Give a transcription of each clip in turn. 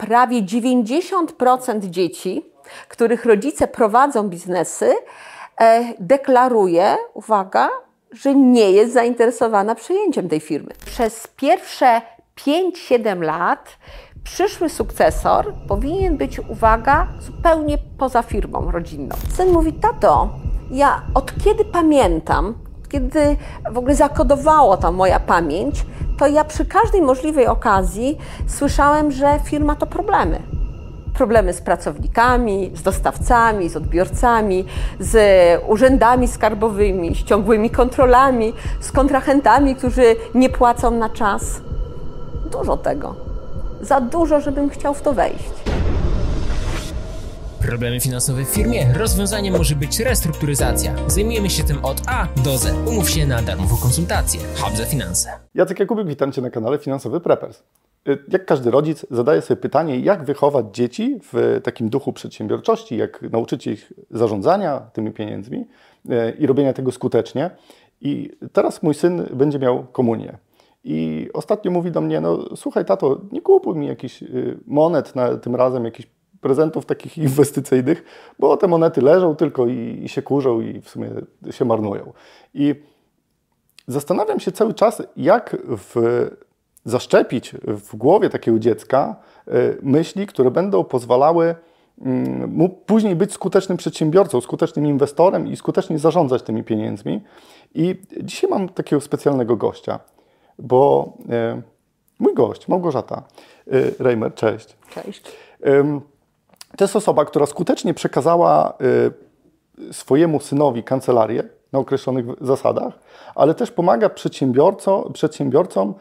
prawie 90% dzieci, których rodzice prowadzą biznesy, e, deklaruje, uwaga, że nie jest zainteresowana przejęciem tej firmy. Przez pierwsze 5-7 lat przyszły sukcesor powinien być, uwaga, zupełnie poza firmą rodzinną. Syn mówi, tato, ja od kiedy pamiętam, kiedy w ogóle zakodowało ta moja pamięć, to ja przy każdej możliwej okazji słyszałem, że firma to problemy. Problemy z pracownikami, z dostawcami, z odbiorcami, z urzędami skarbowymi, z ciągłymi kontrolami, z kontrahentami, którzy nie płacą na czas. Dużo tego. Za dużo, żebym chciał w to wejść. Problemy finansowe w firmie? Rozwiązaniem może być restrukturyzacja. Zajmujemy się tym od A do Z. Umów się na darmową konsultację. Hub za finanse. Jacek Jakubik, witam Cię na kanale Finansowy Preppers. Y, jak każdy rodzic zadaje sobie pytanie, jak wychować dzieci w takim duchu przedsiębiorczości, jak nauczyć ich zarządzania tymi pieniędzmi y, i robienia tego skutecznie. I teraz mój syn będzie miał komunię. I ostatnio mówi do mnie, no słuchaj tato, nie kupuj mi jakichś y, monet na tym razem, jakichś prezentów takich inwestycyjnych, bo te monety leżą tylko i, i się kurzą i w sumie się marnują. I zastanawiam się cały czas, jak w, zaszczepić w głowie takiego dziecka y, myśli, które będą pozwalały mm, mu później być skutecznym przedsiębiorcą, skutecznym inwestorem i skutecznie zarządzać tymi pieniędzmi. I dzisiaj mam takiego specjalnego gościa, bo y, mój gość, Małgorzata y, Reimer, cześć. Cześć. To jest osoba, która skutecznie przekazała y, swojemu synowi kancelarię na określonych zasadach, ale też pomaga przedsiębiorcom, przedsiębiorcom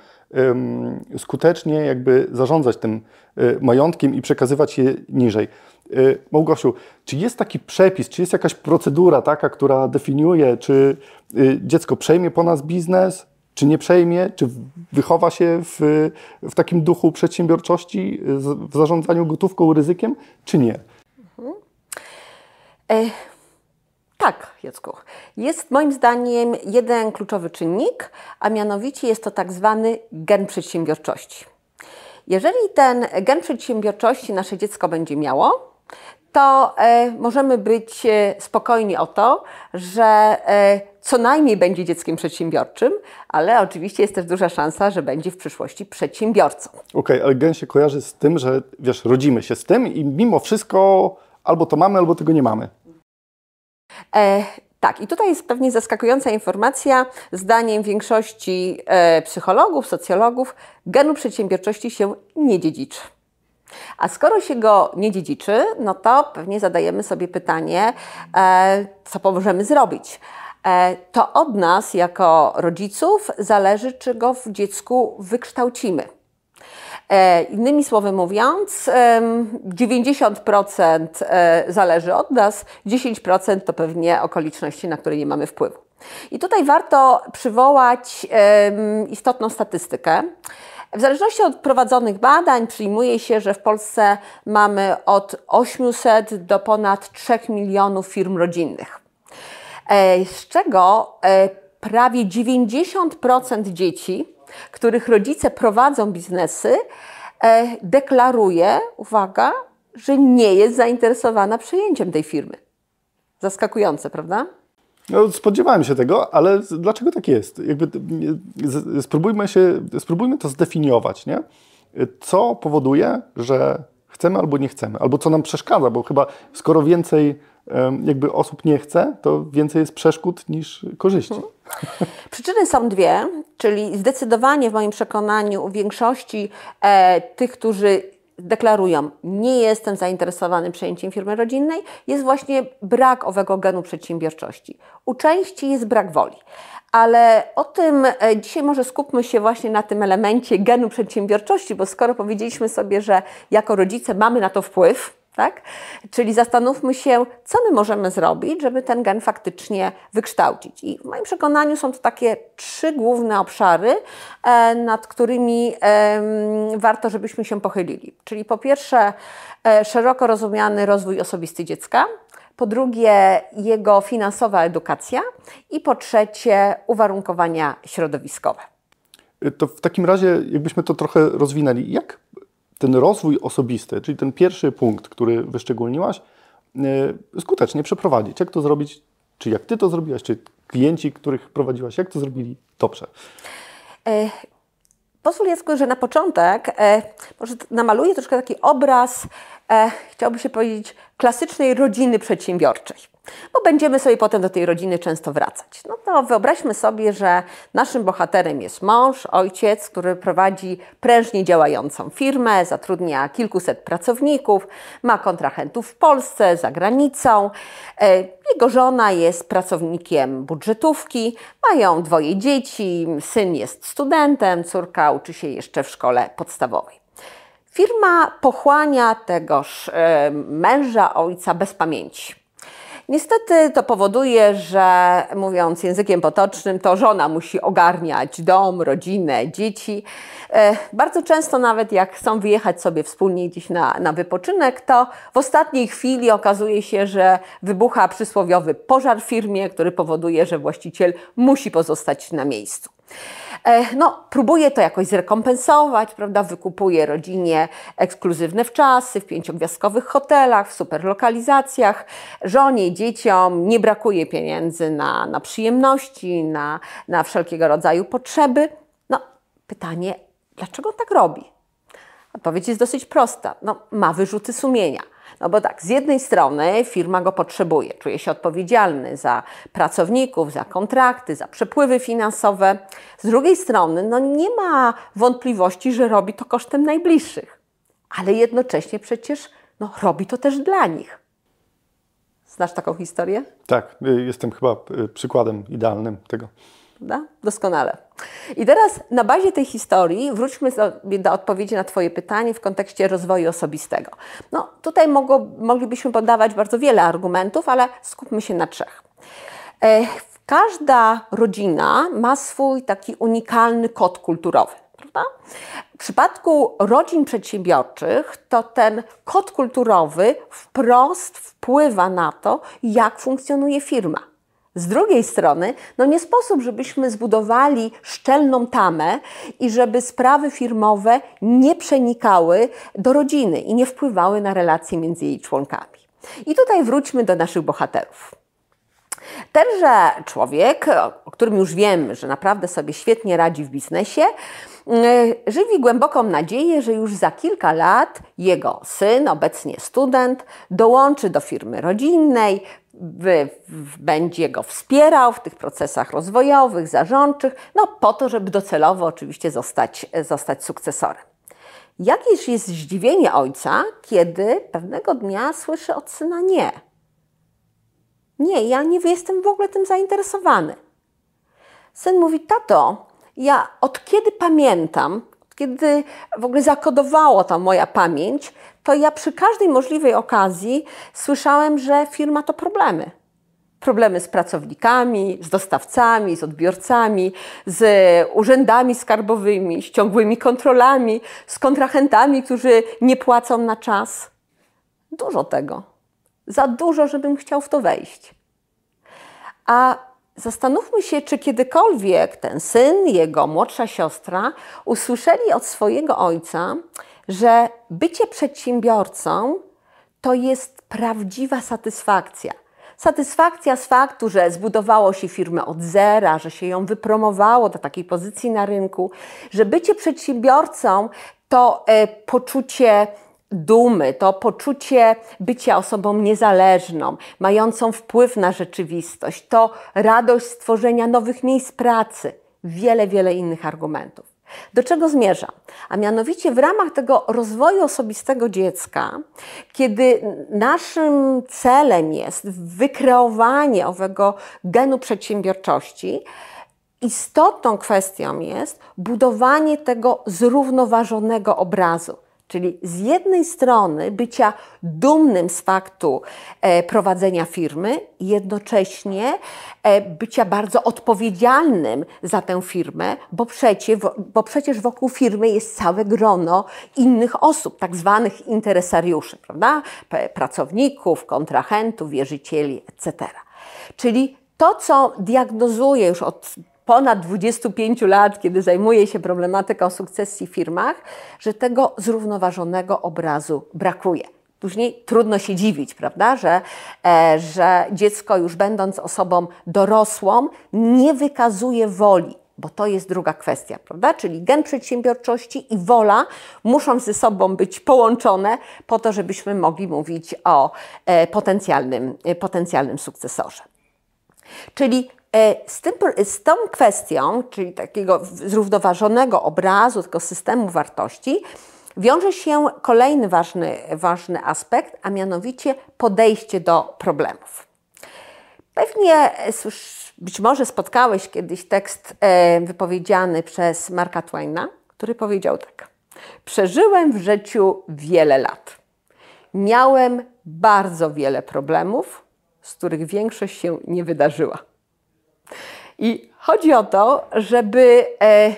skutecznie jakby zarządzać tym y, majątkiem i przekazywać je niżej. Y, Małgosiu, czy jest taki przepis, czy jest jakaś procedura taka, która definiuje, czy dziecko przejmie po nas biznes, czy nie przejmie, czy wychowa się w, w takim duchu przedsiębiorczości, w zarządzaniu gotówką, ryzykiem, czy nie? Mhm. E, tak, Jacku. Jest moim zdaniem jeden kluczowy czynnik, a mianowicie jest to tak zwany gen przedsiębiorczości. Jeżeli ten gen przedsiębiorczości nasze dziecko będzie miało, to e, możemy być e, spokojni o to, że e, co najmniej będzie dzieckiem przedsiębiorczym, ale oczywiście jest też duża szansa, że będzie w przyszłości przedsiębiorcą. Okej, okay, ale gen się kojarzy z tym, że wiesz, rodzimy się z tym i mimo wszystko albo to mamy, albo tego nie mamy. E, tak, i tutaj jest pewnie zaskakująca informacja. Zdaniem większości e, psychologów, socjologów, genu przedsiębiorczości się nie dziedziczy. A skoro się go nie dziedziczy, no to pewnie zadajemy sobie pytanie, e, co możemy zrobić. E, to od nas, jako rodziców, zależy, czy go w dziecku wykształcimy. E, innymi słowy mówiąc, 90% zależy od nas, 10% to pewnie okoliczności, na które nie mamy wpływu. I tutaj warto przywołać istotną statystykę. W zależności od prowadzonych badań przyjmuje się, że w Polsce mamy od 800 do ponad 3 milionów firm rodzinnych, e, z czego e, prawie 90% dzieci, których rodzice prowadzą biznesy, e, deklaruje, uwaga, że nie jest zainteresowana przejęciem tej firmy. Zaskakujące, prawda? No, spodziewałem się tego, ale dlaczego tak jest? Jakby, spróbujmy, się, spróbujmy to zdefiniować, nie? Co powoduje, że chcemy albo nie chcemy, albo co nam przeszkadza, bo chyba skoro więcej jakby osób nie chce, to więcej jest przeszkód niż korzyści. Hmm. Przyczyny są dwie, czyli zdecydowanie w moim przekonaniu u większości e, tych, którzy deklarują, nie jestem zainteresowany przejęciem firmy rodzinnej, jest właśnie brak owego genu przedsiębiorczości. U części jest brak woli. Ale o tym e, dzisiaj może skupmy się właśnie na tym elemencie genu przedsiębiorczości, bo skoro powiedzieliśmy sobie, że jako rodzice mamy na to wpływ, tak? Czyli zastanówmy się, co my możemy zrobić, żeby ten gen faktycznie wykształcić. I w moim przekonaniu są to takie trzy główne obszary, e, nad którymi warto, żebyśmy się pochylili. Czyli po pierwsze, e, szeroko rozumiany rozwój osobisty dziecka, po drugie jego finansowa edukacja i po trzecie uwarunkowania środowiskowe. To w takim razie, jakbyśmy to trochę rozwinęli, jak ten rozwój osobisty, czyli ten pierwszy punkt, który wyszczególniłaś, y, skutecznie przeprowadzić? Jak to zrobić? Czy jak ty to zrobiłaś? Czy klienci, których prowadziłaś, jak to zrobili? Dobrze. E, pozwól Jacku, że na początek e, może namaluję troszkę taki obraz, e, chciałby się powiedzieć, klasycznej rodziny przedsiębiorczej bo będziemy sobie potem do tej rodziny często wracać. No to wyobraźmy sobie, że naszym bohaterem jest mąż, ojciec, który prowadzi prężnie działającą firmę, zatrudnia kilkuset pracowników, ma kontrahentów w Polsce, za granicą. E, jego żona jest pracownikiem budżetówki, mają dwoje dzieci, syn jest studentem, córka uczy się jeszcze w szkole podstawowej. Firma pochłania tegoż e, męża, ojca bez pamięci. Niestety to powoduje, że mówiąc językiem potocznym, to żona musi ogarniać dom, rodzinę, dzieci. E, bardzo często nawet jak chcą wyjechać sobie wspólnie gdzieś na, na wypoczynek, to w ostatniej chwili okazuje się, że wybucha przysłowiowy pożar w firmie, który powoduje, że właściciel musi pozostać na miejscu. E, no, próbuje to jakoś zrekompensować, prawda? Wykupuje rodzinie ekskluzywne wczasy w pięciogwiazdkowych hotelach, w superlokalizacjach. Żonie, dzieciom nie brakuje pieniędzy na, na przyjemności, na, na wszelkiego rodzaju potrzeby. No, pytanie, dlaczego tak robi? Odpowiedź jest dosyć prosta. No, ma wyrzuty sumienia. No bo tak, z jednej strony firma go potrzebuje, czuje się odpowiedzialny za pracowników, za kontrakty, za przepływy finansowe. Z drugiej strony, no nie ma wątpliwości, że robi to kosztem najbliższych, ale jednocześnie przecież no, robi to też dla nich. Znasz taką historię? Tak, y, jestem chyba y, przykładem idealnym tego. Prawda? Doskonale. I teraz na bazie tej historii wróćmy sobie do odpowiedzi na Twoje pytanie w kontekście rozwoju osobistego. No, tutaj mogło, moglibyśmy podawać bardzo wiele argumentów, ale skupmy się na trzech. E, każda rodzina ma swój taki unikalny kod kulturowy. Prawda? W przypadku rodzin przedsiębiorczych to ten kod kulturowy wprost wpływa na to, jak funkcjonuje firma. Z drugiej strony, no nie sposób, żebyśmy zbudowali szczelną tamę i żeby sprawy firmowe nie przenikały do rodziny i nie wpływały na relacje między jej członkami. I tutaj wróćmy do naszych bohaterów. Tenże człowiek, o którym już wiemy, że naprawdę sobie świetnie radzi w biznesie, y, żywi głęboką nadzieję, że już za kilka lat jego syn, obecnie student, dołączy do firmy rodzinnej, będzie go wspierał w tych procesach rozwojowych, zarządczych, no po to, żeby docelowo oczywiście zostać, zostać sukcesorem. Jakież jest zdziwienie ojca, kiedy pewnego dnia słyszy od syna nie. Nie, ja nie jestem w ogóle tym zainteresowany. Syn mówi, tato, ja od kiedy pamiętam, kiedy w ogóle zakodowało ta moja pamięć, to ja przy każdej możliwej okazji słyszałem, że firma to problemy. Problemy z pracownikami, z dostawcami, z odbiorcami, z urzędami skarbowymi, z ciągłymi kontrolami, z kontrahentami, którzy nie płacą na czas. Dużo tego. Za dużo, żebym chciał w to wejść. A zastanówmy się, czy kiedykolwiek ten syn, jego młodsza siostra usłyszeli od swojego ojca, że bycie przedsiębiorcą to jest prawdziwa satysfakcja. Satysfakcja z faktu, że zbudowało się firmę od zera, że się ją wypromowało do takiej pozycji na rynku, że bycie przedsiębiorcą to e, poczucie dumy, to poczucie bycia osobą niezależną, mającą wpływ na rzeczywistość, to radość stworzenia nowych miejsc pracy, wiele, wiele innych argumentów. Do czego zmierzam? A mianowicie w ramach tego rozwoju osobistego dziecka, kiedy naszym celem jest wykreowanie owego genu przedsiębiorczości, istotną kwestią jest budowanie tego zrównoważonego obrazu. Czyli z jednej strony bycia dumnym z faktu e, prowadzenia firmy, jednocześnie e, bycia bardzo odpowiedzialnym za tę firmę, bo przecież, bo przecież wokół firmy jest całe grono innych osób, tak zwanych interesariuszy, prawda? Pracowników, kontrahentów, wierzycieli, etc. Czyli to, co diagnozuję już od ponad 25 lat, kiedy zajmuję się problematyką sukcesji w firmach, że tego zrównoważonego obrazu brakuje. Później trudno się dziwić, prawda, że, e, że dziecko już będąc osobą dorosłą nie wykazuje woli, bo to jest druga kwestia, prawda? Czyli gen przedsiębiorczości i wola muszą ze sobą być połączone po to, żebyśmy mogli mówić o e, potencjalnym, e, potencjalnym sukcesorze. Czyli z, tym, z tą kwestią, czyli takiego zrównoważonego obrazu, tego systemu wartości, wiąże się kolejny ważny, ważny aspekt, a mianowicie podejście do problemów. Pewnie być może spotkałeś kiedyś tekst e, wypowiedziany przez Marka Twaina, który powiedział tak: Przeżyłem w życiu wiele lat. Miałem bardzo wiele problemów, z których większość się nie wydarzyła. I chodzi o to, żeby e,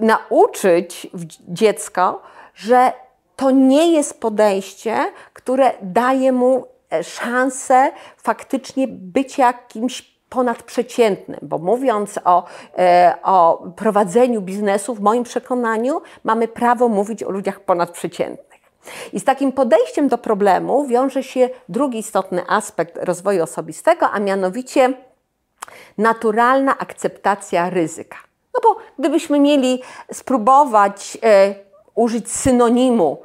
nauczyć dziecko, że to nie jest podejście, które daje mu e, szansę faktycznie bycia jakimś ponadprzeciętnym, bo mówiąc o, e, o prowadzeniu biznesu, w moim przekonaniu mamy prawo mówić o ludziach ponadprzeciętnych. I z takim podejściem do problemu wiąże się drugi istotny aspekt rozwoju osobistego, a mianowicie naturalna akceptacja ryzyka. No bo gdybyśmy mieli spróbować e, użyć synonimu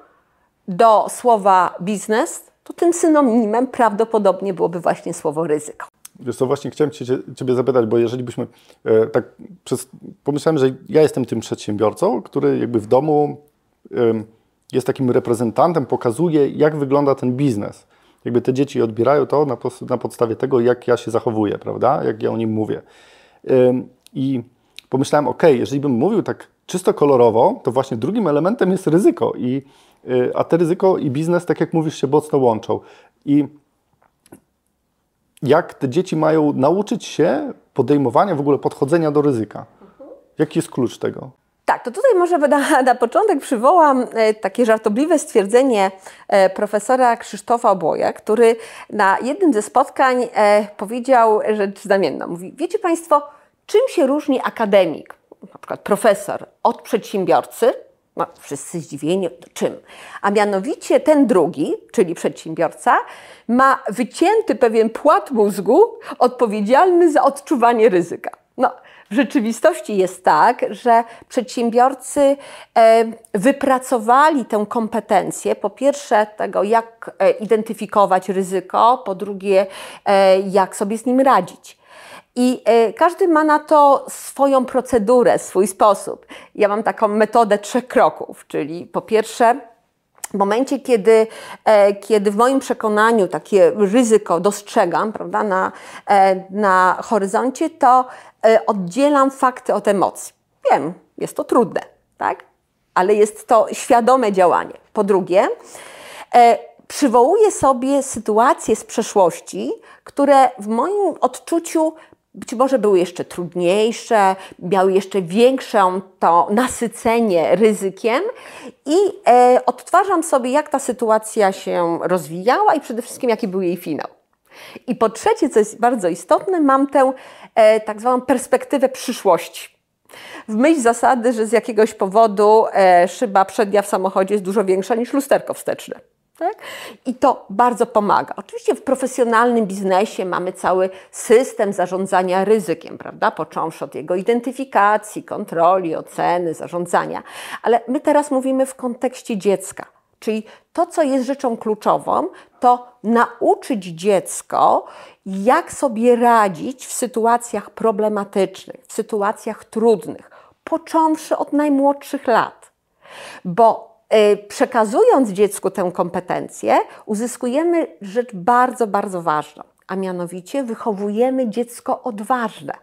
do słowa biznes, to tym synonimem prawdopodobnie byłoby właśnie słowo ryzyko. Wiesz co, właśnie chciałem cię, Ciebie zapytać, bo jeżeli byśmy e, tak przez, pomyślałem, że ja jestem tym przedsiębiorcą, który jakby w domu e, jest takim reprezentantem, pokazuje jak wygląda ten biznes. Jakby te dzieci odbierają to na, na podstawie tego, jak ja się zachowuję, prawda, jak ja o nim mówię. I pomyślałem, ok, jeżeli bym mówił tak czysto kolorowo, to właśnie drugim elementem jest ryzyko. I, y, a te ryzyko i biznes, tak jak mówisz, się mocno łączą. I jak te dzieci mają nauczyć się podejmowania, w ogóle podchodzenia do ryzyka? Jaki jest klucz tego? Tak, to tutaj może na, na początek przywołam e, takie żartobliwe stwierdzenie e, profesora Krzysztofa Oboja, który na jednym ze spotkań e, powiedział rzecz znamienną. Mówi, wiecie Państwo, czym się różni akademik na przykład profesor od przedsiębiorcy, no, wszyscy zdziwieni, czym? A mianowicie ten drugi, czyli przedsiębiorca, ma wycięty pewien płat mózgu odpowiedzialny za odczuwanie ryzyka. No, w rzeczywistości jest tak, że przedsiębiorcy e, wypracowali tę kompetencję, po pierwsze tego, jak e, identyfikować ryzyko, po drugie, e, jak sobie z nim radzić. I każdy ma na to swoją procedurę, swój sposób. Ja mam taką metodę trzech kroków, czyli po pierwsze, w momencie, kiedy, e, kiedy w moim przekonaniu takie ryzyko dostrzegam prawda, na, e, na horyzoncie, to oddzielam fakty od emocji. Wiem, jest to trudne, tak? ale jest to świadome działanie. Po drugie, przywołuję sobie sytuacje z przeszłości, które w moim odczuciu być może były jeszcze trudniejsze, miały jeszcze większe to nasycenie ryzykiem i e, odtwarzam sobie, jak ta sytuacja się rozwijała i przede wszystkim, jaki był jej finał. I po trzecie, co jest bardzo istotne, mam tę e, tak zwaną perspektywę przyszłości. W myśl zasady, że z jakiegoś powodu e, szyba przednia w samochodzie jest dużo większa niż lusterko wsteczne. Tak? I to bardzo pomaga. Oczywiście w profesjonalnym biznesie mamy cały system zarządzania ryzykiem, prawda? Począwszy od jego identyfikacji, kontroli, oceny, zarządzania. Ale my teraz mówimy w kontekście dziecka. Czyli to, co jest rzeczą kluczową, to nauczyć dziecko, jak sobie radzić w sytuacjach problematycznych, w sytuacjach trudnych, począwszy od najmłodszych lat. Bo przekazując dziecku tę kompetencję, uzyskujemy rzecz bardzo, bardzo ważną, a mianowicie wychowujemy dziecko odważne.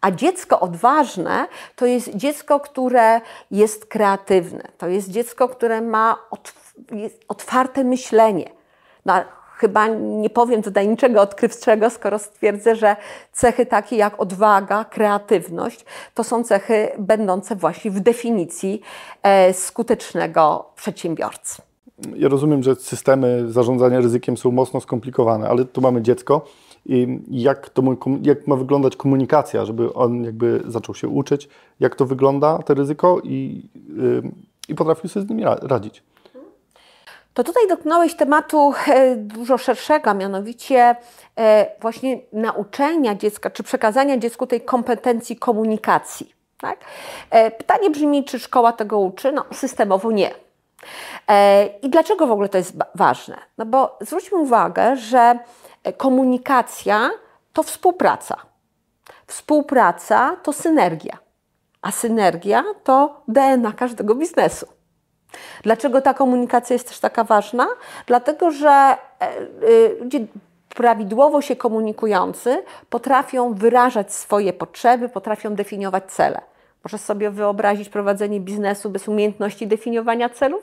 A dziecko odważne to jest dziecko, które jest kreatywne, to jest dziecko, które ma otwarte myślenie. No, chyba nie powiem tutaj niczego odkrywczego, skoro stwierdzę, że cechy takie jak odwaga, kreatywność to są cechy będące właśnie w definicji e, skutecznego przedsiębiorcy. Ja rozumiem, że systemy zarządzania ryzykiem są mocno skomplikowane, ale tu mamy dziecko i jak, to, jak ma wyglądać komunikacja, żeby on jakby zaczął się uczyć, jak to wygląda, to ryzyko i, i potrafił sobie z nimi radzić. To tutaj dotknąłeś tematu e, dużo szerszego, mianowicie e, właśnie nauczenia dziecka, czy przekazania dziecku tej kompetencji komunikacji. Tak? E, pytanie brzmi, czy szkoła tego uczy? No, systemowo nie. I dlaczego w ogóle to jest ważne? No bo zwróćmy uwagę, że komunikacja to współpraca. Współpraca to synergia, a synergia to DNA każdego biznesu. Dlaczego ta komunikacja jest też taka ważna? Dlatego, że e, e, ludzie prawidłowo się komunikujący potrafią wyrażać swoje potrzeby, potrafią definiować cele. Możesz sobie wyobrazić prowadzenie biznesu bez umiejętności definiowania celów?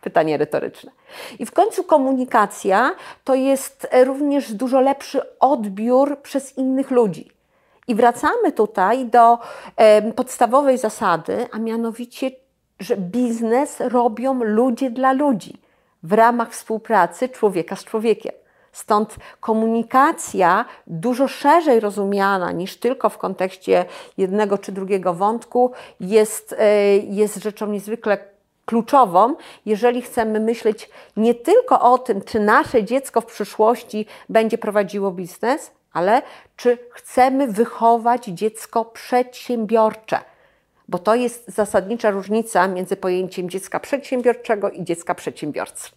Pytanie retoryczne. I w końcu komunikacja to jest również dużo lepszy odbiór przez innych ludzi. I wracamy tutaj do e, podstawowej zasady, a mianowicie że biznes robią ludzie dla ludzi w ramach współpracy człowieka z człowiekiem. Stąd komunikacja dużo szerzej rozumiana niż tylko w kontekście jednego czy drugiego wątku jest, e, jest rzeczą niezwykle kluczową, jeżeli chcemy myśleć nie tylko o tym, czy nasze dziecko w przyszłości będzie prowadziło biznes, ale czy chcemy wychować dziecko przedsiębiorcze bo to jest zasadnicza różnica między pojęciem dziecka przedsiębiorczego i dziecka przedsiębiorcy.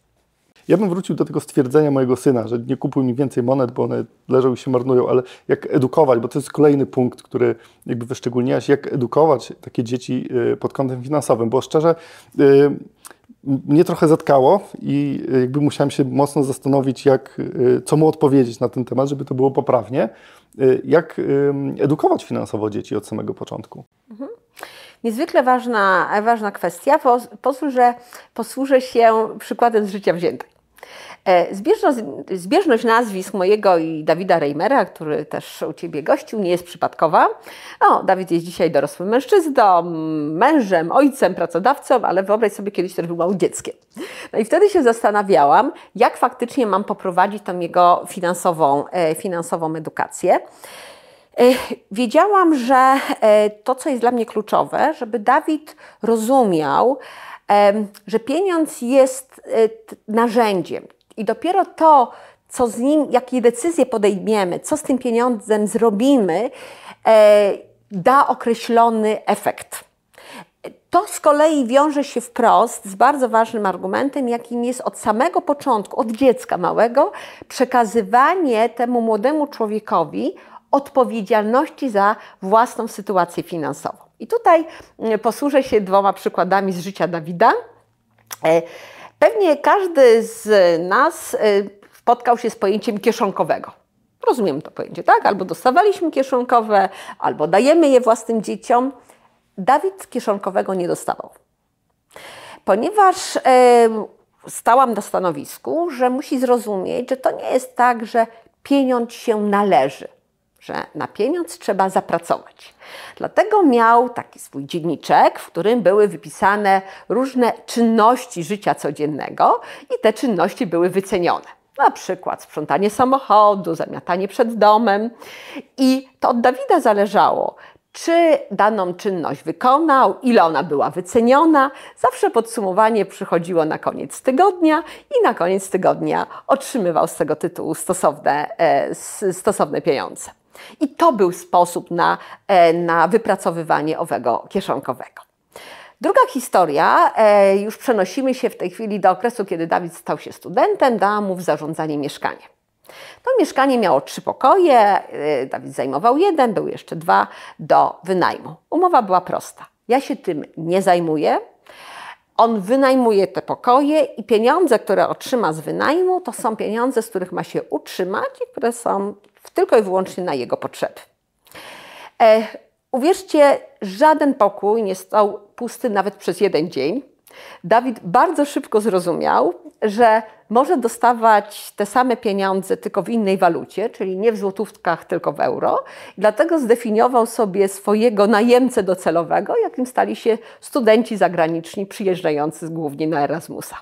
Ja bym wrócił do tego stwierdzenia mojego syna, że nie kupuj mi więcej monet, bo one leżą i się marnują, ale jak edukować, bo to jest kolejny punkt, który jakby wyszczególniłaś, jak edukować takie dzieci y, pod kątem finansowym, bo szczerze y, mnie trochę zatkało i jakby musiałem się mocno zastanowić, jak, y, co mu odpowiedzieć na ten temat, żeby to było poprawnie. Jak edukować finansowo dzieci od samego początku? Mhm. Niezwykle ważna, ważna kwestia. Pozwól, posłużę się przykładem z życia wziętej. E, zbieżność, zbieżność, nazwisk mojego i Dawida Reimera, który też u Ciebie gościł, nie jest przypadkowa. O, Dawid jest dzisiaj dorosłym mężczyzną, mężem, ojcem, pracodawcą, ale wyobraź sobie, kiedyś też był małym dzieckiem. No i wtedy się zastanawiałam, jak faktycznie mam poprowadzić tą jego finansową, e, finansową edukację. E, wiedziałam, że e, to, co jest dla mnie kluczowe, żeby Dawid rozumiał, że pieniądz jest e, narzędziem i dopiero to, co z nim, jakie decyzje podejmiemy, co z tym pieniądzem zrobimy, da określony efekt. To z kolei wiąże się wprost z bardzo ważnym argumentem, jakim jest od samego początku, od dziecka małego, przekazywanie temu młodemu człowiekowi odpowiedzialności za własną sytuację finansową. I tutaj mm, posłużę się dwoma przykładami z życia Dawida. E, pewnie każdy z nas e, spotkał się z pojęciem kieszonkowego. Rozumiem to pojęcie, tak? Albo dostawaliśmy kieszonkowe, albo dajemy je własnym dzieciom. Dawid kieszonkowego nie dostawał. Ponieważ e, stałam na stanowisku, że musi zrozumieć, że to nie jest tak, że pieniądz się należy że na pieniądz trzeba zapracować. Dlatego miał taki swój dzienniczek, w którym były wypisane różne czynności życia codziennego i te czynności były wycenione. Na przykład sprzątanie samochodu, zamiatanie przed domem. I to od Dawida zależało, czy daną czynność wykonał, ile ona była wyceniona. Zawsze podsumowanie przychodziło na koniec tygodnia i na koniec tygodnia otrzymywał z tego tytułu stosowne, e, stosowne pieniądze. I to był sposób na, e, na wypracowywanie owego kieszonkowego. Druga historia, e, już przenosimy się w tej chwili do okresu, kiedy Dawid stał się studentem, dałam mu w zarządzanie mieszkanie. To mieszkanie miało trzy pokoje, e, Dawid zajmował jeden, były jeszcze dwa do wynajmu. Umowa była prosta. Ja się tym nie zajmuję. On wynajmuje te pokoje i pieniądze, które otrzyma z wynajmu, to są pieniądze, z których ma się utrzymać i które są tylko i wyłącznie na jego potrzeby. E, uwierzcie, żaden pokój nie stał pusty nawet przez jeden dzień. Dawid bardzo szybko zrozumiał, że może dostawać te same pieniądze tylko w innej walucie, czyli nie w złotówkach, tylko w euro. dlatego zdefiniował sobie swojego najemcę docelowego, jakim stali się studenci zagraniczni przyjeżdżający głównie na Erasmusa.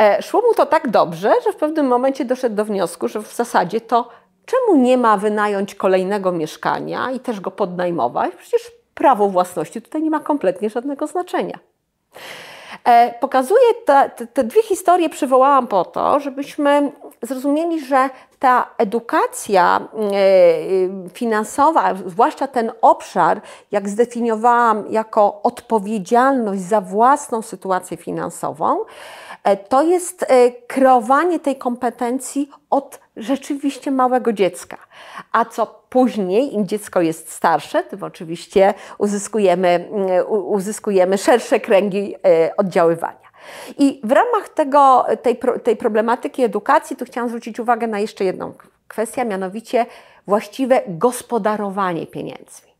E, szło mu to tak dobrze, że w pewnym momencie doszedł do wniosku, że w zasadzie to czemu nie ma wynająć kolejnego mieszkania i też go podnajmować? Przecież prawo własności tutaj nie ma kompletnie żadnego znaczenia. E, pokazuję te, te, te, dwie historie, przywołałam po to, żebyśmy zrozumieli, że ta edukacja e, finansowa, zwłaszcza ten obszar, jak zdefiniowałam jako odpowiedzialność za własną sytuację finansową, e, to jest kreowanie tej kompetencji od rzeczywiście małego dziecka. A co później, im dziecko jest starsze, tym oczywiście uzyskujemy, mm, uzyskujemy szersze kręgi e, oddziaływania. I w ramach tego, tej, tej problematyki edukacji, tu chciałam zwrócić uwagę na jeszcze jedną kwestię, mianowicie właściwe gospodarowanie pieniędzmi.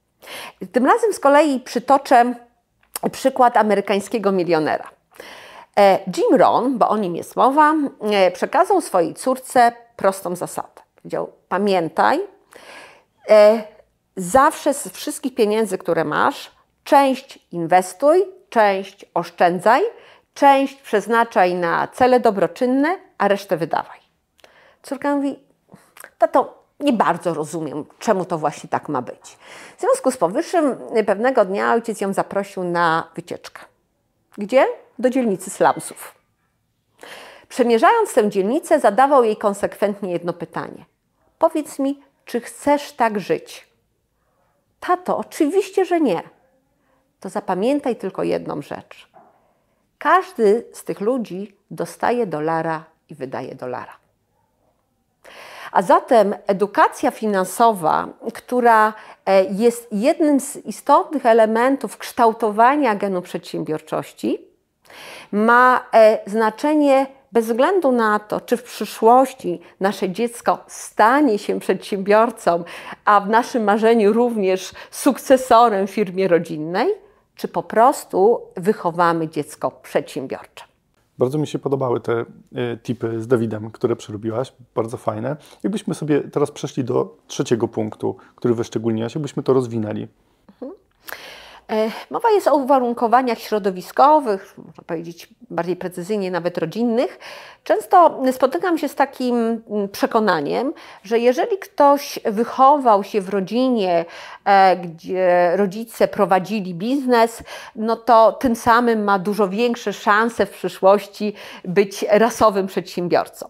Tym razem z kolei przytoczę przykład amerykańskiego milionera. E, Jim Rohn, bo o nim jest mowa, e, przekazał swojej córce prostą zasadę. Powiedział: Pamiętaj, e, zawsze z wszystkich pieniędzy, które masz, część inwestuj, część oszczędzaj, część przeznaczaj na cele dobroczynne, a resztę wydawaj. Córka mówi: Tato, nie bardzo rozumiem, czemu to właśnie tak ma być. W związku z powyższym, pewnego dnia ojciec ją zaprosił na wycieczkę. Gdzie? Do dzielnicy slumsów. Przemierzając tę dzielnicę, zadawał jej konsekwentnie jedno pytanie: Powiedz mi, czy chcesz tak żyć? Tato, oczywiście, że nie. To zapamiętaj tylko jedną rzecz. Każdy z tych ludzi dostaje dolara i wydaje dolara. A zatem edukacja finansowa, która e, jest jednym z istotnych elementów kształtowania genu przedsiębiorczości, ma e, znaczenie bez względu na to, czy w przyszłości nasze dziecko stanie się przedsiębiorcą, a w naszym marzeniu również sukcesorem firmie rodzinnej, czy po prostu wychowamy dziecko przedsiębiorcze. Bardzo mi się podobały te y, tipy z Dawidem, które przerobiłaś, bardzo fajne. Jakbyśmy sobie teraz przeszli do trzeciego punktu, który wyszczególniłaś, jakbyśmy to rozwinęli. Mhm. E, mowa jest o uwarunkowaniach środowiskowych, można powiedzieć bardziej precyzyjnie, nawet rodzinnych. Często spotykam się z takim mm, przekonaniem, że jeżeli ktoś wychował się w rodzinie, e, gdzie rodzice prowadzili biznes, no to tym samym ma dużo większe szanse w przyszłości być rasowym przedsiębiorcą.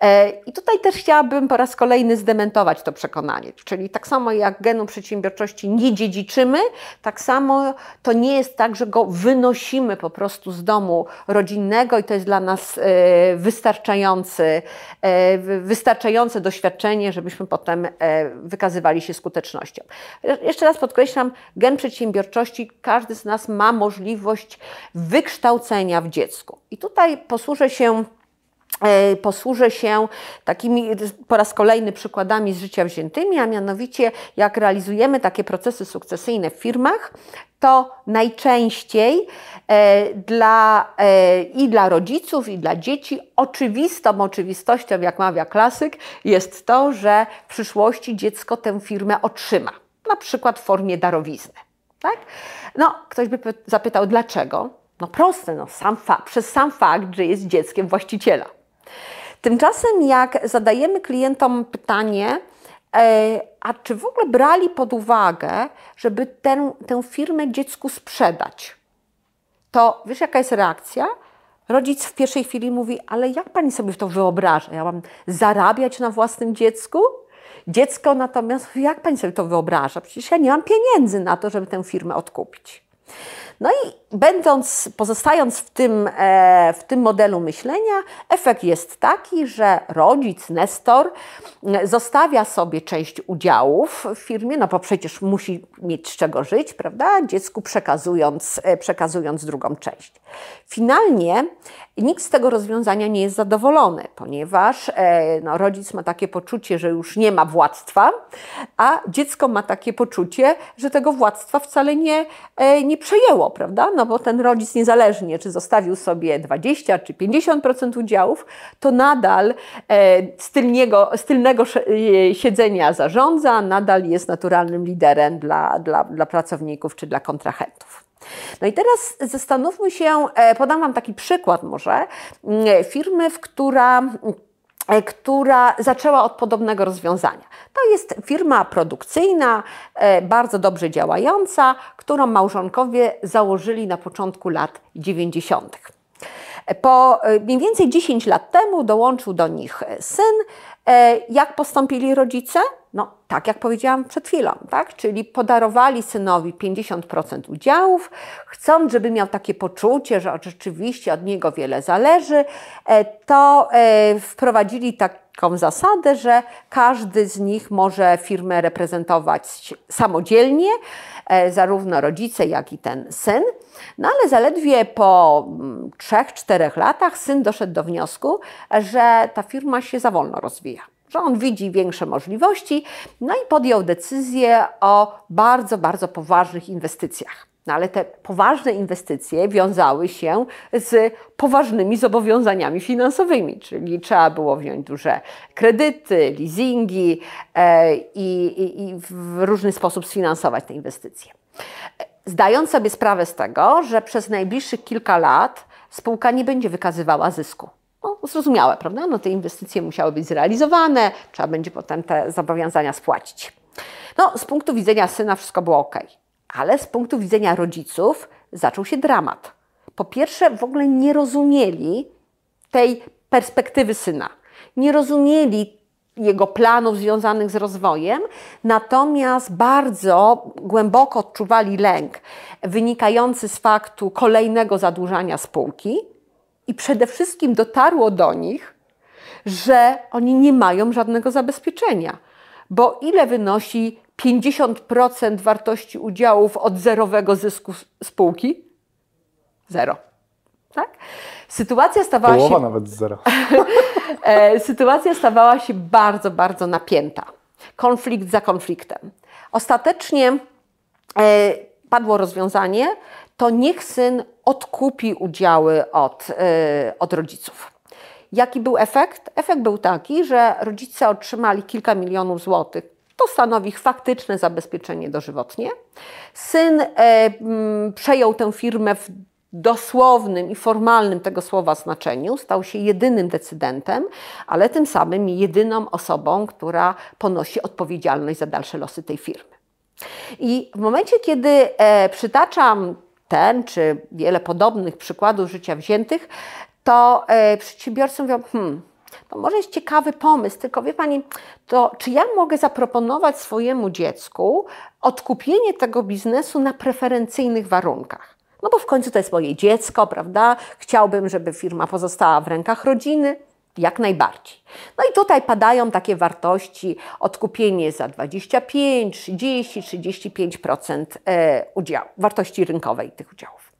E, I tutaj też chciałabym po raz kolejny zdementować to przekonanie. Czyli tak samo jak genu przedsiębiorczości nie dziedziczymy, tak samo to nie jest tak, że go wynosimy po prostu z domu rodzinnego i to jest dla nas e, wystarczający, e, wystarczające doświadczenie, żebyśmy potem e, wykazywali się skutecznością. Jeszcze raz podkreślam, gen przedsiębiorczości każdy z nas ma możliwość wykształcenia w dziecku. I tutaj posłużę się posłużę się takimi po raz kolejny przykładami z życia wziętymi, a mianowicie jak realizujemy takie procesy sukcesyjne w firmach, to najczęściej e, dla, e, i dla rodziców, i dla dzieci oczywistą oczywistością, jak mawia klasyk, jest to, że w przyszłości dziecko tę firmę otrzyma, na przykład w formie darowizny. Tak? No, ktoś by zapytał, dlaczego? No proste, no, sam przez sam fakt, że jest dzieckiem właściciela. Tymczasem, jak zadajemy klientom pytanie, e, a czy w ogóle brali pod uwagę, żeby tę, tę firmę dziecku sprzedać, to wiesz, jaka jest reakcja? Rodzic w pierwszej chwili mówi, ale jak pani sobie to wyobraża? Ja mam zarabiać na własnym dziecku? Dziecko natomiast, jak pani sobie to wyobraża? Przecież ja nie mam pieniędzy na to, żeby tę firmę odkupić. No i będąc, pozostając w tym, e, w tym modelu myślenia, efekt jest taki, że rodzic, nestor zostawia sobie część udziałów w firmie, no bo przecież musi mieć z czego żyć, prawda? Dziecku przekazując, e, przekazując drugą część. Finalnie nikt z tego rozwiązania nie jest zadowolony, ponieważ e, no, rodzic ma takie poczucie, że już nie ma władztwa, a dziecko ma takie poczucie, że tego władztwa wcale nie, nie przejęło, prawda? No bo ten rodzic niezależnie, czy zostawił sobie 20 czy 50% udziałów, to nadal e, stylniego, stylnego e, siedzenia zarządza, nadal jest naturalnym liderem dla, dla, dla pracowników czy dla kontrahentów. No i teraz zastanówmy się, e, podam Wam taki przykład może, firmy, w która która zaczęła od podobnego rozwiązania. To jest firma produkcyjna, e, bardzo dobrze działająca, którą małżonkowie założyli na początku lat 90. Po e, mniej więcej 10 lat temu dołączył do nich syn. Jak postąpili rodzice? No, tak jak powiedziałam przed chwilą, tak? Czyli podarowali synowi 50% udziałów, chcąc, żeby miał takie poczucie, że rzeczywiście od niego wiele zależy, e, to e, wprowadzili taką zasadę, że każdy z nich może firmę reprezentować samodzielnie, e, zarówno rodzice, jak i ten syn. No ale zaledwie po 3-4 mm, latach syn doszedł do wniosku, że ta firma się za wolno rozwija że on widzi większe możliwości, no i podjął decyzję o bardzo, bardzo poważnych inwestycjach. No ale te poważne inwestycje wiązały się z poważnymi zobowiązaniami finansowymi, czyli trzeba było wziąć duże kredyty, leasingi e, i, i, i w różny sposób sfinansować te inwestycje. Zdając sobie sprawę z tego, że przez najbliższych kilka lat spółka nie będzie wykazywała zysku. No, zrozumiałe, prawda? No, te inwestycje musiały być zrealizowane, trzeba będzie potem te zobowiązania spłacić. No, z punktu widzenia syna wszystko było ok, ale z punktu widzenia rodziców zaczął się dramat. Po pierwsze, w ogóle nie rozumieli tej perspektywy syna. Nie rozumieli jego planów związanych z rozwojem, natomiast bardzo głęboko odczuwali lęk wynikający z faktu kolejnego zadłużania spółki i przede wszystkim dotarło do nich, że oni nie mają żadnego zabezpieczenia. Bo ile wynosi 50% wartości udziałów od zerowego zysku spółki? Zero. Tak? Sytuacja stawała Połowa się. nawet z zera. E, sytuacja stawała się bardzo, bardzo napięta. Konflikt za konfliktem. Ostatecznie e, padło rozwiązanie, to niech syn odkupi udziały od, yy, od rodziców. Jaki był efekt? Efekt był taki, że rodzice otrzymali kilka milionów złotych. To stanowi ich faktyczne zabezpieczenie dożywotnie. Syn e, m, przejął tę firmę w dosłownym i formalnym tego słowa znaczeniu, stał się jedynym decydentem, ale tym samym jedyną osobą, która ponosi odpowiedzialność za dalsze losy tej firmy. I w momencie, kiedy e, przytaczam ten czy wiele podobnych przykładów życia wziętych, to e, przedsiębiorcy mówią, hmm, to może jest ciekawy pomysł, tylko wie Pani, to czy ja mogę zaproponować swojemu dziecku odkupienie tego biznesu na preferencyjnych warunkach? No bo w końcu to jest moje dziecko, prawda? Chciałbym, żeby firma pozostała w rękach rodziny. Jak najbardziej. No i tutaj padają takie wartości, odkupienie za 25, 30, 35% udziału, wartości rynkowej tych udziałów.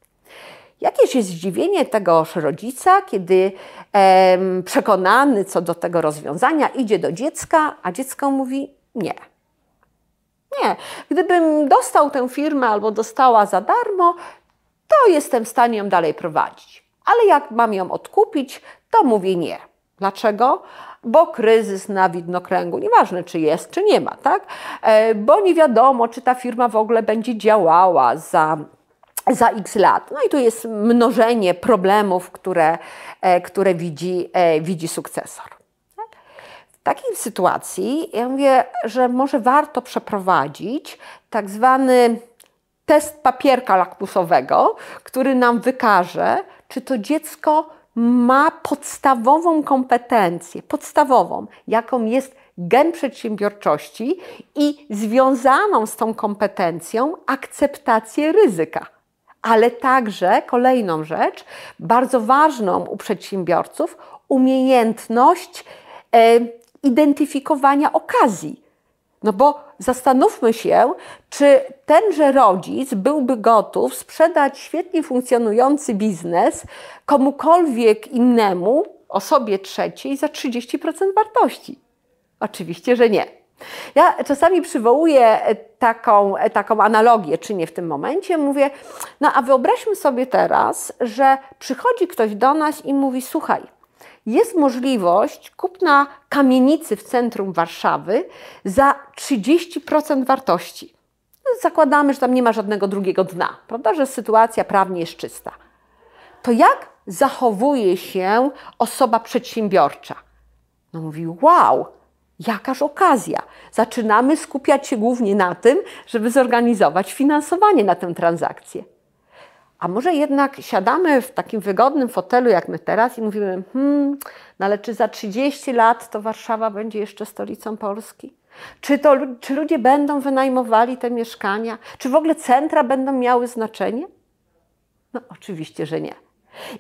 Jakież jest zdziwienie tegoż rodzica, kiedy em, przekonany co do tego rozwiązania idzie do dziecka, a dziecko mówi nie. Nie. Gdybym dostał tę firmę albo dostała za darmo, to jestem w stanie ją dalej prowadzić. Ale jak mam ją odkupić, to mówię nie. Dlaczego? Bo kryzys na widnokręgu, nieważne czy jest, czy nie ma, tak? E, bo nie wiadomo, czy ta firma w ogóle będzie działała za za x lat. No i tu jest mnożenie problemów, które, e, które widzi, e, widzi sukcesor. Tak? W takiej sytuacji ja mówię, że może warto przeprowadzić tak zwany test papierka lakmusowego, który nam wykaże, czy to dziecko ma podstawową kompetencję, podstawową, jaką jest gen przedsiębiorczości i związaną z tą kompetencją akceptację ryzyka. Ale także kolejną rzecz, bardzo ważną u przedsiębiorców, umiejętność e, identyfikowania okazji. No bo zastanówmy się, czy tenże rodzic byłby gotów sprzedać świetnie funkcjonujący biznes komukolwiek innemu, osobie trzeciej, za 30% wartości. Oczywiście, że nie. Ja czasami przywołuję taką, taką analogię, czy nie w tym momencie, mówię, no a wyobraźmy sobie teraz, że przychodzi ktoś do nas i mówi, słuchaj, jest możliwość kupna kamienicy w centrum Warszawy za 30% wartości. Zakładamy, że tam nie ma żadnego drugiego dna, prawda, że sytuacja prawnie jest czysta. To jak zachowuje się osoba przedsiębiorcza? No mówi, wow, jakaż okazja. Zaczynamy skupiać się głównie na tym, żeby zorganizować finansowanie na tę transakcję. A może jednak siadamy w takim wygodnym fotelu jak my teraz i mówimy, hmm, no ale czy za 30 lat to Warszawa będzie jeszcze stolicą Polski? Czy, to, czy ludzie będą wynajmowali te mieszkania? Czy w ogóle centra będą miały znaczenie? No oczywiście, że nie.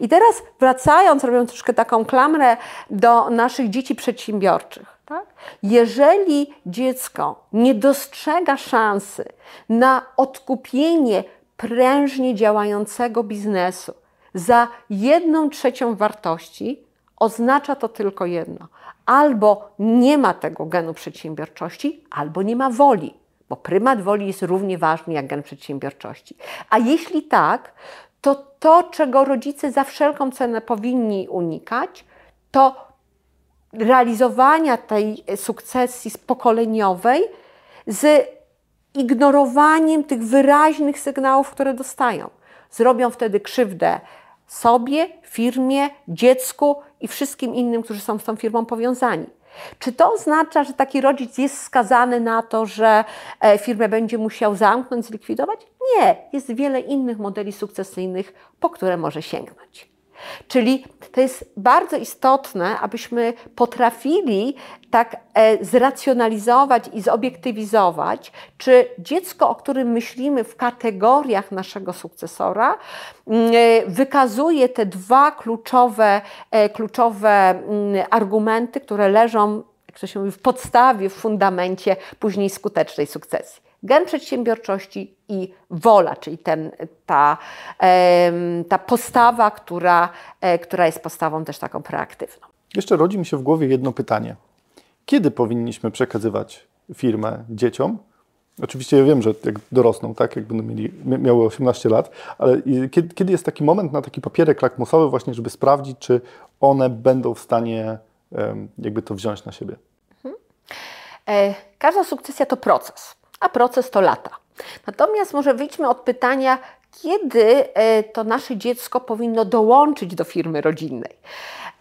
I teraz wracając, robiąc troszkę taką klamrę do naszych dzieci przedsiębiorczych. Tak? Jeżeli dziecko nie dostrzega szansy na odkupienie prężnie działającego biznesu za jedną trzecią wartości, oznacza to tylko jedno. Albo nie ma tego genu przedsiębiorczości, albo nie ma woli, bo prymat woli jest równie ważny jak gen przedsiębiorczości. A jeśli tak, to to, czego rodzice za wszelką cenę powinni unikać, to realizowania tej sukcesji pokoleniowej z ignorowaniem tych wyraźnych sygnałów, które dostają. Zrobią wtedy krzywdę sobie, firmie, dziecku i wszystkim innym, którzy są z tą firmą powiązani. Czy to oznacza, że taki rodzic jest skazany na to, że e, firmę będzie musiał zamknąć, zlikwidować? Nie, jest wiele innych modeli sukcesyjnych, po które może sięgnąć. Czyli to jest bardzo istotne, abyśmy potrafili tak e, zracjonalizować i zobiektywizować, czy dziecko, o którym myślimy w kategoriach naszego sukcesora, mm, e, wykazuje te dwa kluczowe, e, kluczowe mm, argumenty, które leżą, jak to się mówi, w podstawie, w fundamencie później skutecznej sukcesji gen przedsiębiorczości i wola, czyli ten, ta, ta postawa, która, e, która jest postawą też taką proaktywną. Jeszcze rodzi mi się w głowie jedno pytanie. Kiedy powinniśmy przekazywać firmę dzieciom? Oczywiście ja wiem, że jak dorosną, tak, jak będą mieli, miały 18 lat, ale kiedy, kiedy jest taki moment na taki papierek lakmusowy właśnie, żeby sprawdzić, czy one będą w stanie jakby to wziąć na siebie? Mhm. E, każda sukcesja to proces a proces to lata. Natomiast może wyjdźmy od pytania, kiedy e, to nasze dziecko powinno dołączyć do firmy rodzinnej.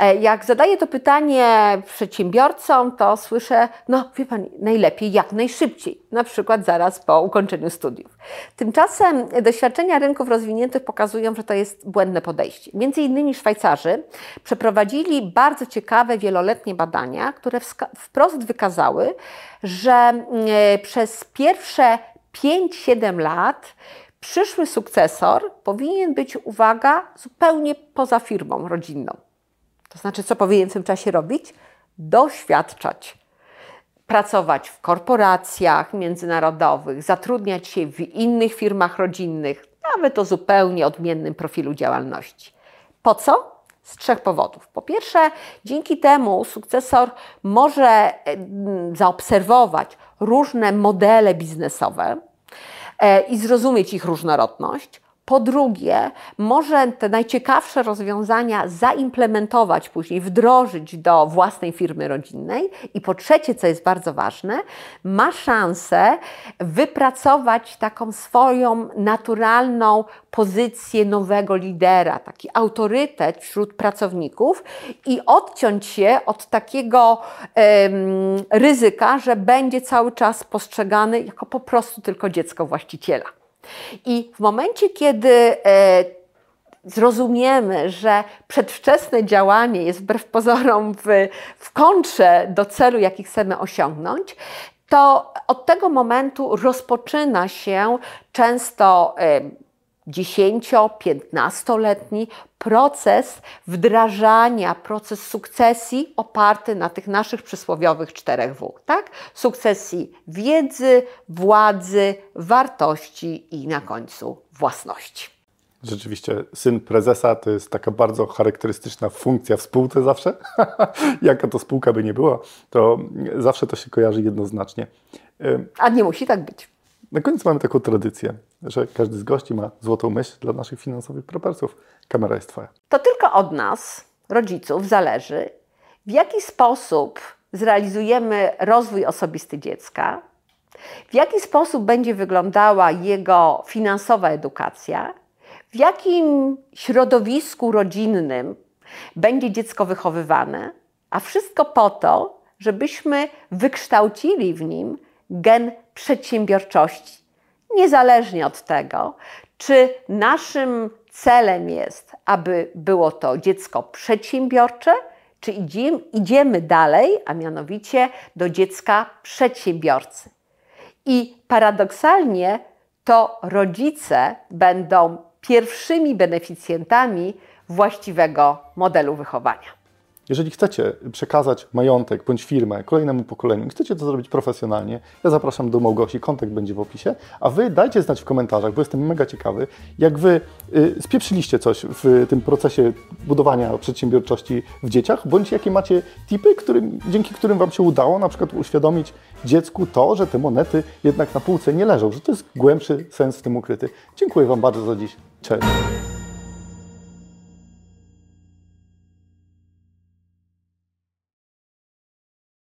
E, jak zadaję to pytanie przedsiębiorcom, to słyszę, no wie Pani, najlepiej jak najszybciej, na przykład zaraz po ukończeniu studiów. Tymczasem doświadczenia rynków rozwiniętych pokazują, że to jest błędne podejście. Między innymi Szwajcarzy przeprowadzili bardzo ciekawe, wieloletnie badania, które wprost wykazały, że mm, e, przez pierwsze 5-7 lat przyszły sukcesor powinien być, uwaga, zupełnie poza firmą rodzinną. To znaczy, co powinien w tym czasie robić? Doświadczać. Pracować w korporacjach międzynarodowych, zatrudniać się w innych firmach rodzinnych, nawet o zupełnie odmiennym profilu działalności. Po co? Z trzech powodów. Po pierwsze, dzięki temu sukcesor może zaobserwować różne modele biznesowe e, i zrozumieć ich różnorodność. Po drugie, może te najciekawsze rozwiązania zaimplementować później, wdrożyć do własnej firmy rodzinnej. I po trzecie, co jest bardzo ważne, ma szansę wypracować taką swoją naturalną pozycję nowego lidera, taki autorytet wśród pracowników i odciąć się od takiego um, ryzyka, że będzie cały czas postrzegany jako po prostu tylko dziecko właściciela. I w momencie, kiedy e, zrozumiemy, że przedwczesne działanie jest wbrew pozorom w, w kontrze do celu, jaki chcemy osiągnąć, to od tego momentu rozpoczyna się często 10-15-letni proces wdrażania, proces sukcesji oparty na tych naszych przysłowiowych czterech W. Tak? Sukcesji wiedzy, władzy, wartości i na końcu własności. Rzeczywiście, syn prezesa to jest taka bardzo charakterystyczna funkcja w spółce zawsze. Jaka to spółka by nie była, to zawsze to się kojarzy jednoznacznie. A nie musi tak być. Na koniec mamy taką tradycję, że każdy z gości ma złotą myśl dla naszych finansowych prepersów. Kamera jest Twoja. To tylko od nas, rodziców, zależy, w jaki sposób zrealizujemy rozwój osobisty dziecka, w jaki sposób będzie wyglądała jego finansowa edukacja, w jakim środowisku rodzinnym będzie dziecko wychowywane A wszystko po to, żebyśmy wykształcili w nim gen przedsiębiorczości. Niezależnie od tego, czy naszym celem jest, aby było to dziecko przedsiębiorcze, czy idziemy, idziemy dalej, a mianowicie do dziecka przedsiębiorcy. I paradoksalnie to rodzice będą pierwszymi beneficjentami właściwego modelu wychowania. Jeżeli chcecie przekazać majątek bądź firmę kolejnemu pokoleniu chcecie to zrobić profesjonalnie, ja zapraszam do Małgosi, kontakt będzie w opisie, a Wy dajcie znać w komentarzach, bo jestem mega ciekawy, jak Wy y, spieprzyliście coś w tym procesie budowania przedsiębiorczości w dzieciach, bądź jakie macie tipy, którym, dzięki którym Wam się udało na przykład uświadomić dziecku to, że te monety jednak na półce nie leżą, że to jest głębszy sens w tym ukryty. Dziękuję Wam bardzo za dziś. Cześć!